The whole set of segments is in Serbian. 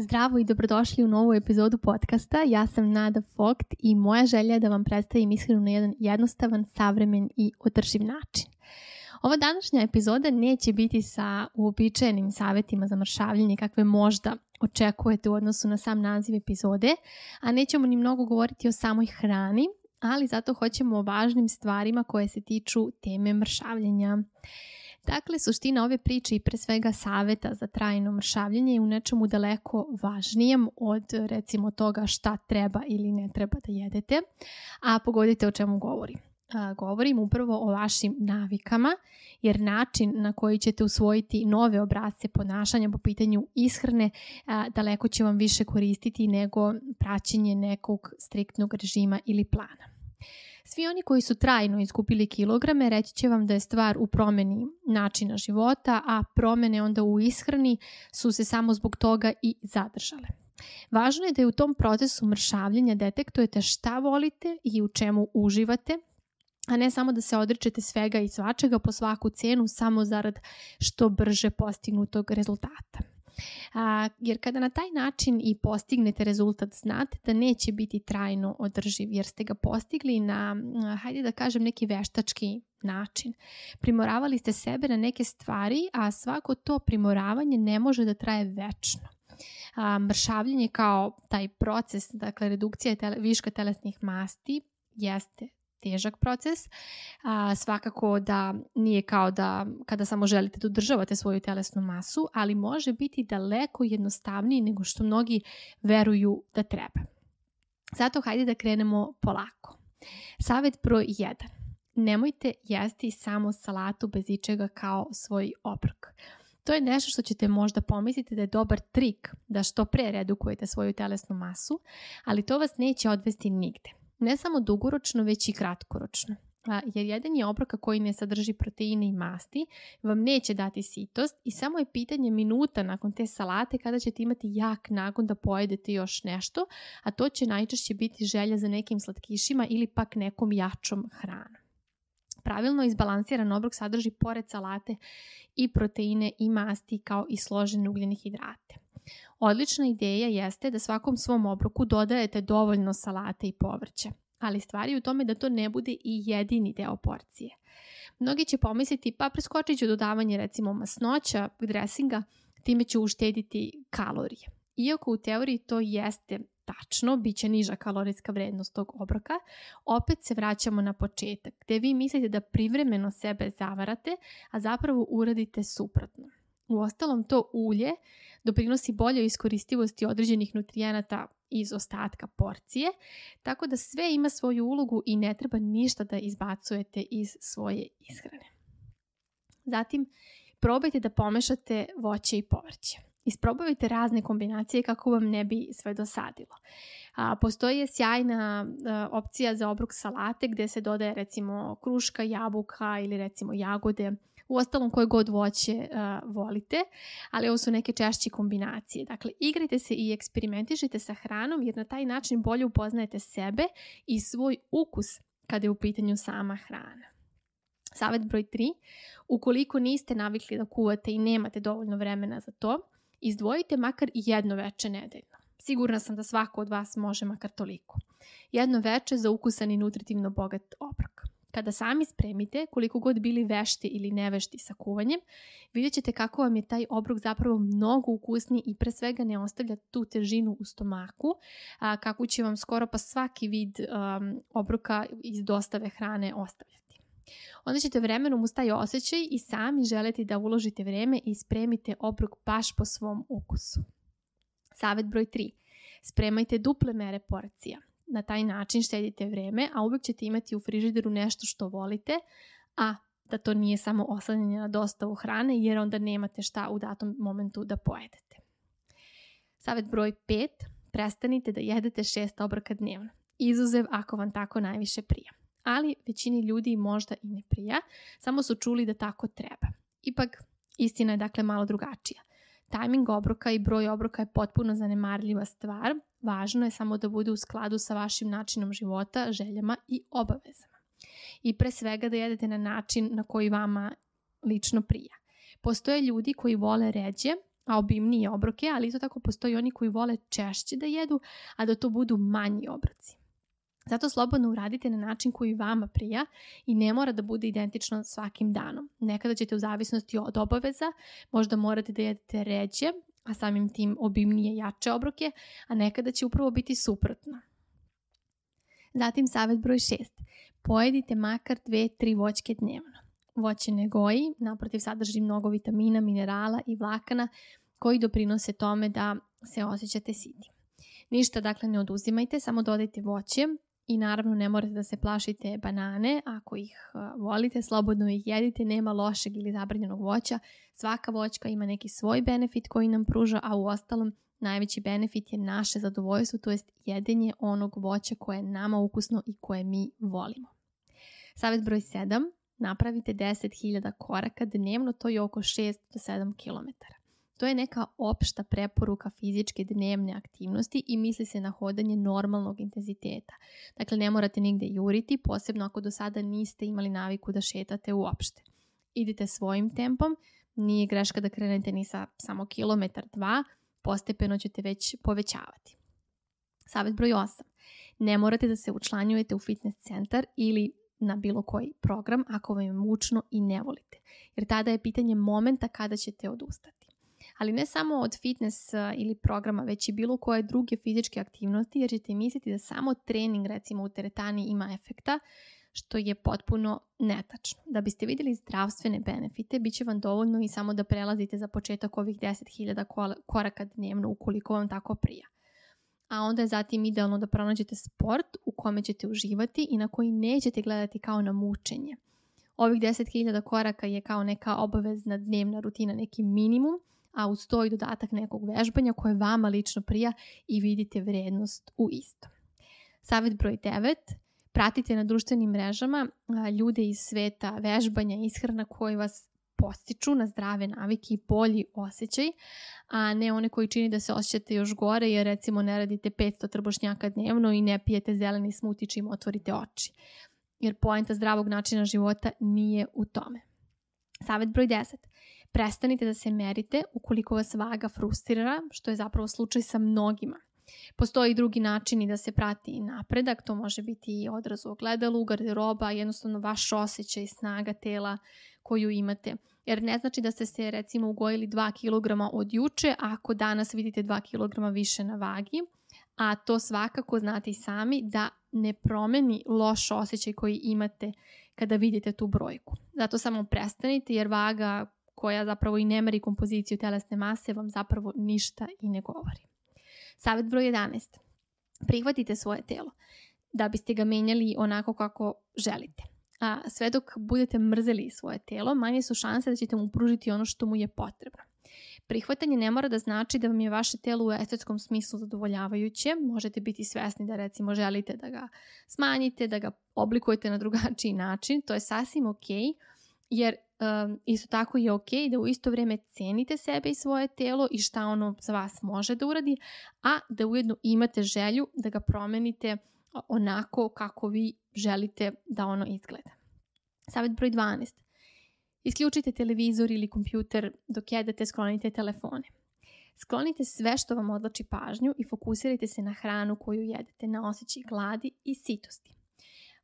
Zdravo i dobrodošli u novu epizodu podcasta. Ja sam Nada Fogt i moja želja je da vam predstavim ishranu na jedan jednostavan, savremen i održiv način. Ova današnja epizoda neće biti sa uobičajenim savjetima za mršavljenje kakve možda očekujete u odnosu na sam naziv epizode, a nećemo ni mnogo govoriti o samoj hrani, ali zato hoćemo o važnim stvarima koje se tiču teme mršavljenja. Dakle, suština ove priče i pre svega saveta za trajno mršavljenje je u nečemu daleko važnijem od recimo toga šta treba ili ne treba da jedete, a pogodite o čemu govorim. A, govorim upravo o vašim navikama, jer način na koji ćete usvojiti nove obrazce ponašanja po pitanju ishrane a, daleko će vam više koristiti nego praćenje nekog striktnog režima ili plana. Svi oni koji su trajno izgubili kilograme reći će vam da je stvar u promeni načina života, a promene onda u ishrani su se samo zbog toga i zadržale. Važno je da je u tom procesu mršavljenja detektujete šta volite i u čemu uživate, a ne samo da se odričete svega i svačega po svaku cenu samo zarad što brže postignutog rezultata. A, jer kada na taj način i postignete rezultat, znate da neće biti trajno održiv jer ste ga postigli na, hajde da kažem, neki veštački način. Primoravali ste sebe na neke stvari, a svako to primoravanje ne može da traje večno. A, mršavljenje kao taj proces, dakle redukcija tele, viška telesnih masti, jeste težak proces. A, svakako da nije kao da kada samo želite da održavate svoju telesnu masu, ali može biti daleko jednostavniji nego što mnogi veruju da treba. Zato hajde da krenemo polako. Savet broj 1. Nemojte jesti samo salatu bez ičega kao svoj obrok. To je nešto što ćete možda pomisliti da je dobar trik da što pre redukujete svoju telesnu masu, ali to vas neće odvesti nigde ne samo dugoročno, već i kratkoročno. Jer jedan je obroka koji ne sadrži proteine i masti, vam neće dati sitost i samo je pitanje minuta nakon te salate kada ćete imati jak nagon da pojedete još nešto, a to će najčešće biti želja za nekim slatkišima ili pak nekom jačom hranom. Pravilno izbalansiran obrok sadrži pored salate i proteine i masti kao i složene ugljene hidrate. Odlična ideja jeste da svakom svom obroku dodajete dovoljno salate i povrća, ali stvari u tome da to ne bude i jedini deo porcije. Mnogi će pomisliti pa preskočit ću dodavanje recimo masnoća, dresinga, time ću uštediti kalorije. Iako u teoriji to jeste tačno, bit će niža kalorijska vrednost tog obroka, opet se vraćamo na početak, gde vi mislite da privremeno sebe zavarate, a zapravo uradite suprotno. U ostalom to ulje doprinosi boljoj iskoristivosti određenih nutrijenata iz ostatka porcije, tako da sve ima svoju ulogu i ne treba ništa da izbacujete iz svoje ishrane. Zatim, probajte da pomešate voće i povrće. Isprobavajte razne kombinacije kako vam ne bi sve dosadilo. A, postoji sjajna a, opcija za obrok salate gde se dodaje recimo kruška, jabuka ili recimo jagode, u ostalom koje god voće uh, volite, ali ovo su neke češće kombinacije. Dakle, igrajte se i eksperimentišite sa hranom jer na taj način bolje upoznajete sebe i svoj ukus kada je u pitanju sama hrana. Savet broj 3. Ukoliko niste navikli da kuvate i nemate dovoljno vremena za to, izdvojite makar jedno veče nedeljno. Sigurna sam da svako od vas može makar toliko. Jedno veče za ukusan i nutritivno bogat obrok. Kada sami spremite, koliko god bili vešti ili nevešti sa kuvanjem, vidjet ćete kako vam je taj obrok zapravo mnogo ukusniji i pre svega ne ostavlja tu težinu u stomaku, a, kako će vam skoro pa svaki vid um, obroka iz dostave hrane ostavljati. Onda ćete vremenom uz taj osjećaj i sami želeti da uložite vreme i spremite obrok baš po svom ukusu. Savet broj 3. Spremajte duple mere porcija na taj način štedite vreme, a uvek ćete imati u frižideru nešto što volite, a da to nije samo oslanjanje na dostavu hrane, jer onda nemate šta u datom momentu da pojedete. Savet broj 5. Prestanite da jedete šest obroka dnevno. Izuzev ako vam tako najviše prija. Ali većini ljudi možda i ne prija, samo su čuli da tako treba. Ipak, istina je dakle malo drugačija. Timing obroka i broj obroka je potpuno zanemarljiva stvar, Važno je samo da bude u skladu sa vašim načinom života, željama i obavezama. I pre svega da jedete na način na koji vama lično prija. Postoje ljudi koji vole ređe, a obimnije obroke, ali isto tako postoji oni koji vole češće da jedu, a da to budu manji obroci. Zato slobodno uradite na način koji vama prija i ne mora da bude identično svakim danom. Nekada ćete u zavisnosti od obaveza, možda morate da jedete ređe, a samim tim obimnije jače obroke, a nekada će upravo biti suprotno. Zatim savjet broj 6. Pojedite makar 2-3 voćke dnevno. Voće ne goji, naprotiv sadrži mnogo vitamina, minerala i vlakana koji doprinose tome da se osjećate siti. Ništa dakle ne oduzimajte, samo dodajte voće i naravno ne morate da se plašite banane, ako ih volite, slobodno ih jedite, nema lošeg ili zabranjenog voća. Svaka voćka ima neki svoj benefit koji nam pruža, a u ostalom najveći benefit je naše zadovoljstvo, to jest jedenje onog voća koje je nama ukusno i koje mi volimo. Savjet broj 7. Napravite 10.000 koraka dnevno, to je oko 6 do 7 km. To je neka opšta preporuka fizičke dnevne aktivnosti i misli se na hodanje normalnog intenziteta. Dakle, ne morate nigde juriti, posebno ako do sada niste imali naviku da šetate uopšte. Idite svojim tempom, nije greška da krenete ni sa samo kilometar, dva, postepeno ćete već povećavati. Savet broj 8. Ne morate da se učlanjujete u fitness centar ili na bilo koji program ako vam je mučno i ne volite. Jer tada je pitanje momenta kada ćete odustati. Ali ne samo od fitness ili programa, već i bilo koje druge fizičke aktivnosti, jer ćete misliti da samo trening recimo u teretani ima efekta, što je potpuno netačno. Da biste vidjeli zdravstvene benefite, bit će vam dovoljno i samo da prelazite za početak ovih 10.000 koraka dnevno ukoliko vam tako prija. A onda je zatim idealno da pronađete sport u kome ćete uživati i na koji nećete gledati kao na mučenje. Ovih 10.000 koraka je kao neka obavezna dnevna rutina, neki minimum, a uz to i dodatak nekog vežbanja koje vama lično prija i vidite vrednost u istom. Savjet broj 9 pratite na društvenim mrežama ljude iz sveta vežbanja i ishrana koji vas postiču na zdrave navike i bolji osjećaj, a ne one koji čini da se osjećate još gore jer recimo ne radite 500 trbošnjaka dnevno i ne pijete zeleni smuti čim otvorite oči. Jer poenta zdravog načina života nije u tome. Savet broj 10. Prestanite da se merite ukoliko vas vaga frustrira, što je zapravo slučaj sa mnogima. Postoji drugi načini da se prati napredak, to može biti i odraz u ogledalu, garderoba, jednostavno vaš osjećaj, snaga tela koju imate. Jer ne znači da ste se recimo ugojili 2 kg od juče, ako danas vidite 2 kg više na vagi, a to svakako znate i sami da ne promeni loš osjećaj koji imate kada vidite tu brojku. Zato samo prestanite jer vaga koja zapravo i ne meri kompoziciju telesne mase vam zapravo ništa i ne govori. Savet broj 11. Prihvatite svoje telo da biste ga menjali onako kako želite. A sve dok budete mrzeli svoje telo, manje su šanse da ćete mu pružiti ono što mu je potrebno. Prihvatanje ne mora da znači da vam je vaše telo u estetskom smislu zadovoljavajuće. Možete biti svesni da recimo želite da ga smanjite, da ga oblikujete na drugačiji način. To je sasvim ok, jer um, isto tako je ok da u isto vrijeme cenite sebe i svoje telo i šta ono za vas može da uradi, a da ujedno imate želju da ga promenite onako kako vi želite da ono izgleda. Savjet broj 12. Isključite televizor ili kompjuter dok jedete, sklonite telefone. Sklonite sve što vam odlači pažnju i fokusirajte se na hranu koju jedete, na osjećaj gladi i sitosti.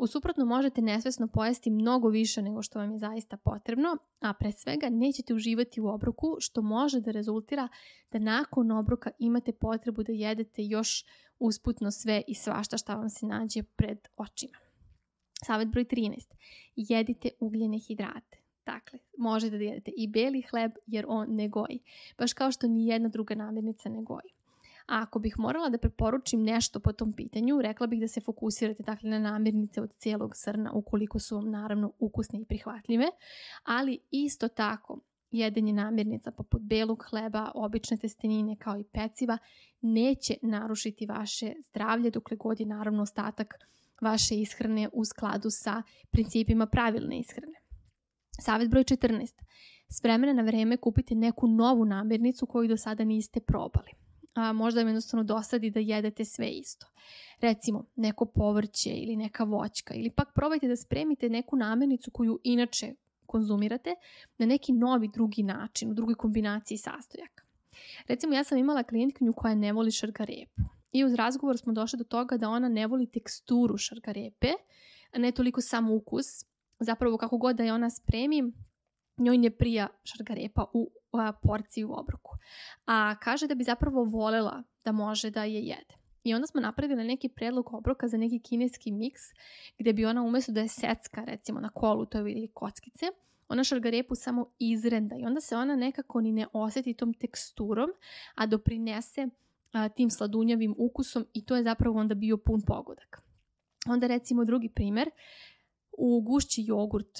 U suprotno možete nesvesno pojesti mnogo više nego što vam je zaista potrebno, a pre svega nećete uživati u obroku što može da rezultira da nakon obroka imate potrebu da jedete još usputno sve i svašta šta vam se nađe pred očima. Savet broj 13. Jedite ugljene hidrate. Dakle, možete da jedete i beli hleb jer on ne goji. Baš kao što ni jedna druga namirnica ne goji. A ako bih morala da preporučim nešto po tom pitanju, rekla bih da se fokusirate dakle, na namirnice od cijelog srna ukoliko su vam naravno ukusne i prihvatljive, ali isto tako jedenje namirnica poput belog hleba, obične testenine kao i peciva neće narušiti vaše zdravlje dokle god je naravno ostatak vaše ishrane u skladu sa principima pravilne ishrane. Savjet broj 14. S vremena na vreme kupite neku novu namirnicu koju do sada niste probali a možda vam jednostavno dosadi da jedete sve isto. Recimo, neko povrće ili neka voćka ili pak probajte da spremite neku namirnicu koju inače konzumirate na neki novi drugi način, u drugoj kombinaciji sastojaka. Recimo, ja sam imala klijentkinju koja ne voli šargarepu. I uz razgovor smo došli do toga da ona ne voli teksturu šargarepe, ne toliko sam ukus. Zapravo, kako god da je ona spremi, njoj ne prija šargarepa u porciji u obroku. A kaže da bi zapravo volela da može da je jede. I onda smo napravili neki predlog obroka za neki kineski miks gdje bi ona umjesto da je secka recimo na kolu to ili kockice, ona šargarepu samo izrenda i onda se ona nekako ni ne osjeti tom teksturom, a doprinese a, tim sladunjavim ukusom i to je zapravo onda bio pun pogodak. Onda recimo drugi primjer, u gušći jogurt,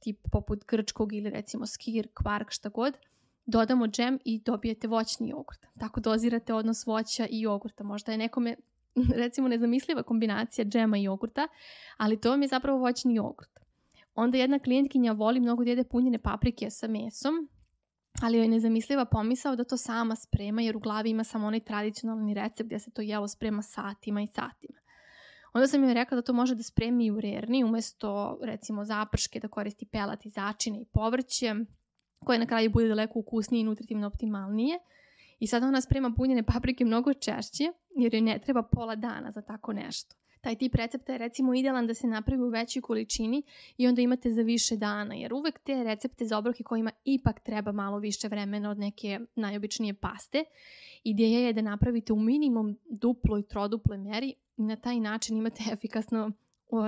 tip poput grčkog ili recimo skir, kvark, šta god, dodamo džem i dobijete voćni jogurt. Tako dozirate odnos voća i jogurta. Možda je nekome recimo nezamisliva kombinacija džema i jogurta, ali to vam je zapravo voćni jogurt. Onda jedna klijentkinja voli mnogo da jede punjene paprike sa mesom, ali joj je nezamisliva pomisao da to sama sprema jer u glavi ima samo onaj tradicionalni recept gdje se to jelo sprema satima i satima. Onda sam joj rekla da to može da spremi i u rerni, umjesto recimo zaprške da koristi pelat i začine i povrće, koje na kraju bude daleko ukusnije i nutritivno optimalnije. I sada ona sprema punjene paprike mnogo češće jer joj ne treba pola dana za tako nešto. Taj tip recepta je recimo idealan da se napravi u većoj količini i onda imate za više dana, jer uvek te recepte za obroke kojima ipak treba malo više vremena od neke najobičnije paste, ideja je da napravite u minimum duplo i troduple meri i na taj način imate efikasno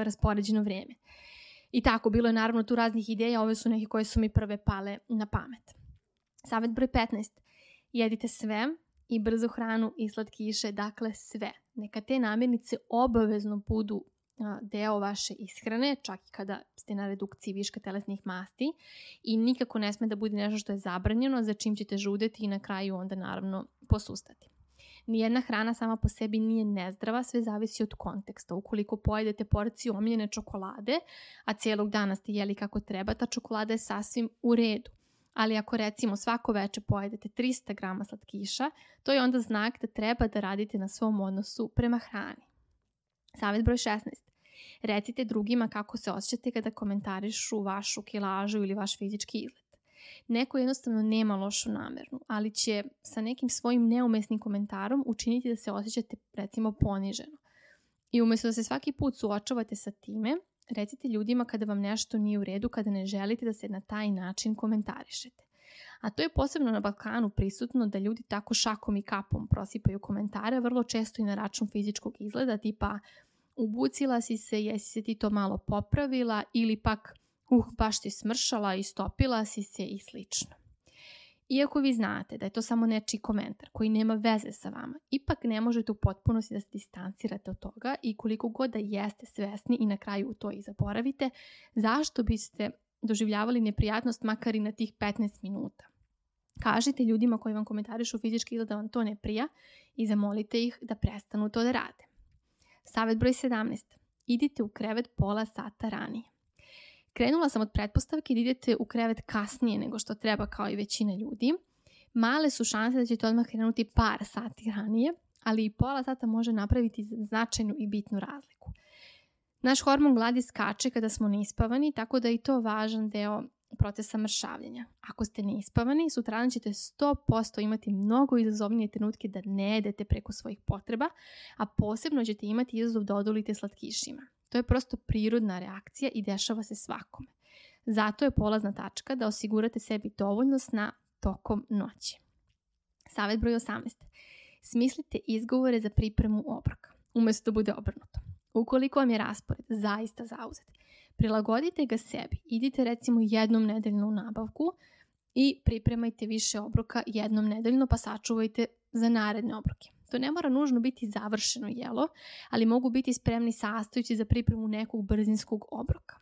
raspoređeno vrijeme. I tako, bilo je naravno tu raznih ideja, ove su neke koje su mi prve pale na pamet. Savet broj 15. Jedite sve i brzu hranu i slatkiše, dakle sve. Neka te namirnice obavezno budu deo vaše ishrane, čak i kada ste na redukciji viška telesnih masti i nikako ne sme da bude nešto što je zabranjeno, za čim ćete žudeti i na kraju onda naravno posustati. Nijedna hrana sama po sebi nije nezdrava, sve zavisi od konteksta. Ukoliko pojedete porciju omiljene čokolade, a cijelog dana ste jeli kako treba, ta čokolada je sasvim u redu. Ali ako recimo svako veče pojedete 300 grama slatkiša, to je onda znak da treba da radite na svom odnosu prema hrani. Savjet broj 16. Recite drugima kako se osjećate kada komentarišu vašu kilažu ili vaš fizički izgled. Neko jednostavno nema lošu namjernu, ali će sa nekim svojim neumesnim komentarom učiniti da se osjećate recimo poniženo. I umjesto da se svaki put suočavate sa time, recite ljudima kada vam nešto nije u redu, kada ne želite da se na taj način komentarišete. A to je posebno na Balkanu prisutno da ljudi tako šakom i kapom prosipaju komentare, vrlo često i na račun fizičkog izgleda, tipa ubucila si se, jesi se ti to malo popravila ili pak uh, baš ti smršala i stopila si se i slično. Iako vi znate da je to samo nečiji komentar koji nema veze sa vama, ipak ne možete u potpunosti da se distancirate od toga i koliko god da jeste svesni i na kraju to i zaboravite, zašto biste doživljavali neprijatnost makar i na tih 15 minuta. Kažite ljudima koji vam komentarišu fizički ili da vam to ne prija i zamolite ih da prestanu to da rade. Savet broj 17. Idite u krevet pola sata ranije. Krenula sam od pretpostavke da idete u krevet kasnije nego što treba kao i većina ljudi. Male su šanse da ćete odmah krenuti par sati ranije, ali i pola sata može napraviti značajnu i bitnu razliku. Naš hormon gladi skače kada smo neispavani, tako da je i to važan deo procesa mršavljenja. Ako ste neispavani, sutradan ćete 100% imati mnogo izazovnije trenutke da ne jedete preko svojih potreba, a posebno ćete imati izazov da odolite slatkišima. To je prosto prirodna reakcija i dešava se svakome. Zato je polazna tačka da osigurate sebi dovoljno sna tokom noći. Savet broj 18. Smislite izgovore za pripremu obroka, umjesto da bude obrnuto. Ukoliko vam je raspored zaista zauzet, prilagodite ga sebi. Idite recimo jednom nedeljno u nabavku i pripremajte više obroka jednom nedeljno pa sačuvajte za naredne obroke. To ne mora nužno biti završeno jelo, ali mogu biti spremni sastojci za pripremu nekog brzinskog obroka.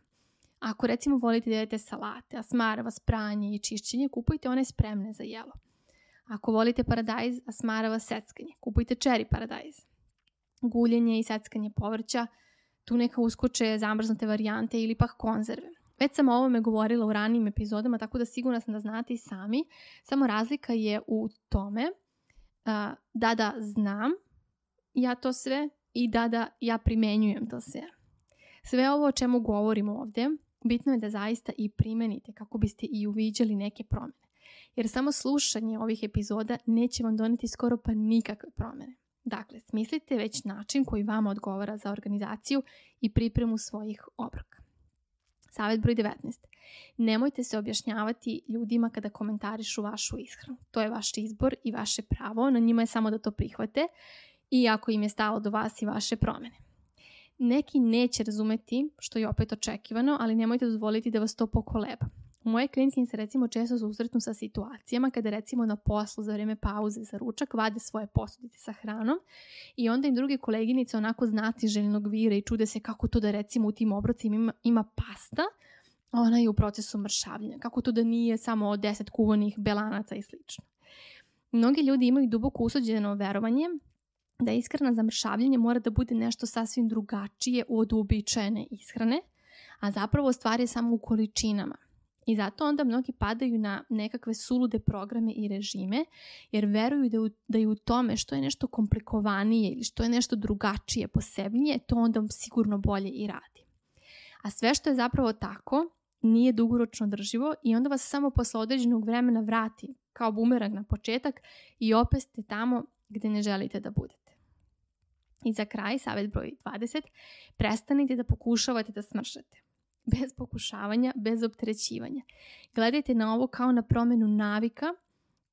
Ako recimo volite da jedete salate, a smara vas pranje i čišćenje, kupujte one spremne za jelo. Ako volite paradajz, a smara vas seckanje, kupujte cherry paradajz. Guljenje i seckanje povrća, tu neka uskoče zamrznute varijante ili pak konzerve. Već sam o ovome govorila u ranijim epizodama, tako da sigurno sam da znate i sami. Samo razlika je u tome da da znam ja to sve i da da ja primenjujem to sve. Sve ovo o čemu govorim ovdje, bitno je da zaista i primenite kako biste i uviđali neke promjene. jer samo slušanje ovih epizoda neće vam doneti skoro pa nikakve promjene. Dakle, smislite već način koji vama odgovara za organizaciju i pripremu svojih obroka. Savjet broj 19. Nemojte se objašnjavati ljudima kada komentarišu vašu ishranu. To je vaš izbor i vaše pravo, na njima je samo da to prihvate i ako im je stalo do vas i vaše promjene. Neki neće razumeti, što je opet očekivano, ali nemojte dozvoliti da vas to pokoleba. Moje klinike se recimo često susretnu sa situacijama kada recimo na poslu za vrijeme pauze za ručak vade svoje posudice sa hranom i onda im druge koleginice onako znati željnog vira i čude se kako to da recimo u tim obrocima ima, ima pasta, a ona je u procesu mršavljenja. Kako to da nije samo deset kuvanih belanaca i slično. Mnogi ljudi imaju duboko usuđeno verovanje da ishrana za mršavljenje mora da bude nešto sasvim drugačije od uobičajene ishrane, a zapravo stvar je samo u količinama. I zato onda mnogi padaju na nekakve sulude programe i režime, jer veruju da, u, da je u tome što je nešto komplikovanije ili što je nešto drugačije, posebnije, to onda sigurno bolje i radi. A sve što je zapravo tako, nije dugoročno drživo i onda vas samo posle određenog vremena vrati kao bumerang na početak i opet ste tamo gde ne želite da budete. I za kraj, savjet broj 20, prestanite da pokušavate da smršate bez pokušavanja, bez opterećivanja. Gledajte na ovo kao na promjenu navika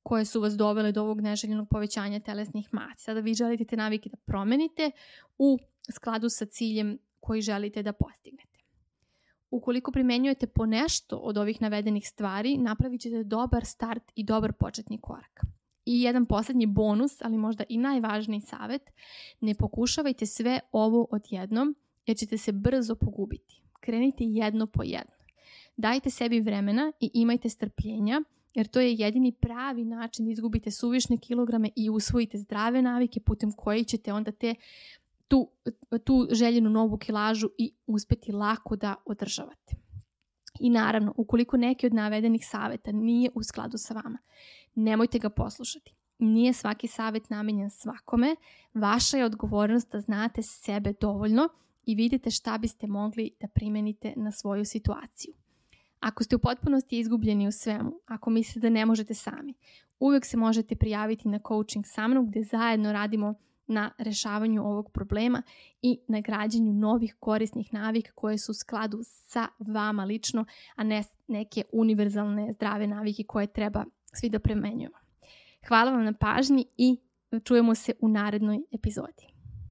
koje su vas dovele do ovog neželjenog povećanja telesnih masi. Sada vi želite te navike da promenite u skladu sa ciljem koji želite da postignete. Ukoliko primenjujete po nešto od ovih navedenih stvari, napravit ćete dobar start i dobar početni korak. I jedan posljednji bonus, ali možda i najvažniji savjet, ne pokušavajte sve ovo odjednom jer ćete se brzo pogubiti krenite jedno po jedno. Dajte sebi vremena i imajte strpljenja, jer to je jedini pravi način da izgubite suvišne kilograme i usvojite zdrave navike putem koje ćete onda te tu, tu željenu novu kilažu i uspeti lako da održavate. I naravno, ukoliko neki od navedenih saveta nije u skladu sa vama, nemojte ga poslušati. Nije svaki savjet namenjen svakome, vaša je odgovornost da znate sebe dovoljno i vidite šta biste mogli da primenite na svoju situaciju. Ako ste u potpunosti izgubljeni u svemu, ako mislite da ne možete sami, uvijek se možete prijaviti na coaching sa mnom gdje zajedno radimo na rešavanju ovog problema i na građenju novih korisnih navika koje su u skladu sa vama lično, a ne neke univerzalne zdrave navike koje treba svi da premenjujemo. Hvala vam na pažnji i čujemo se u narednoj epizodi.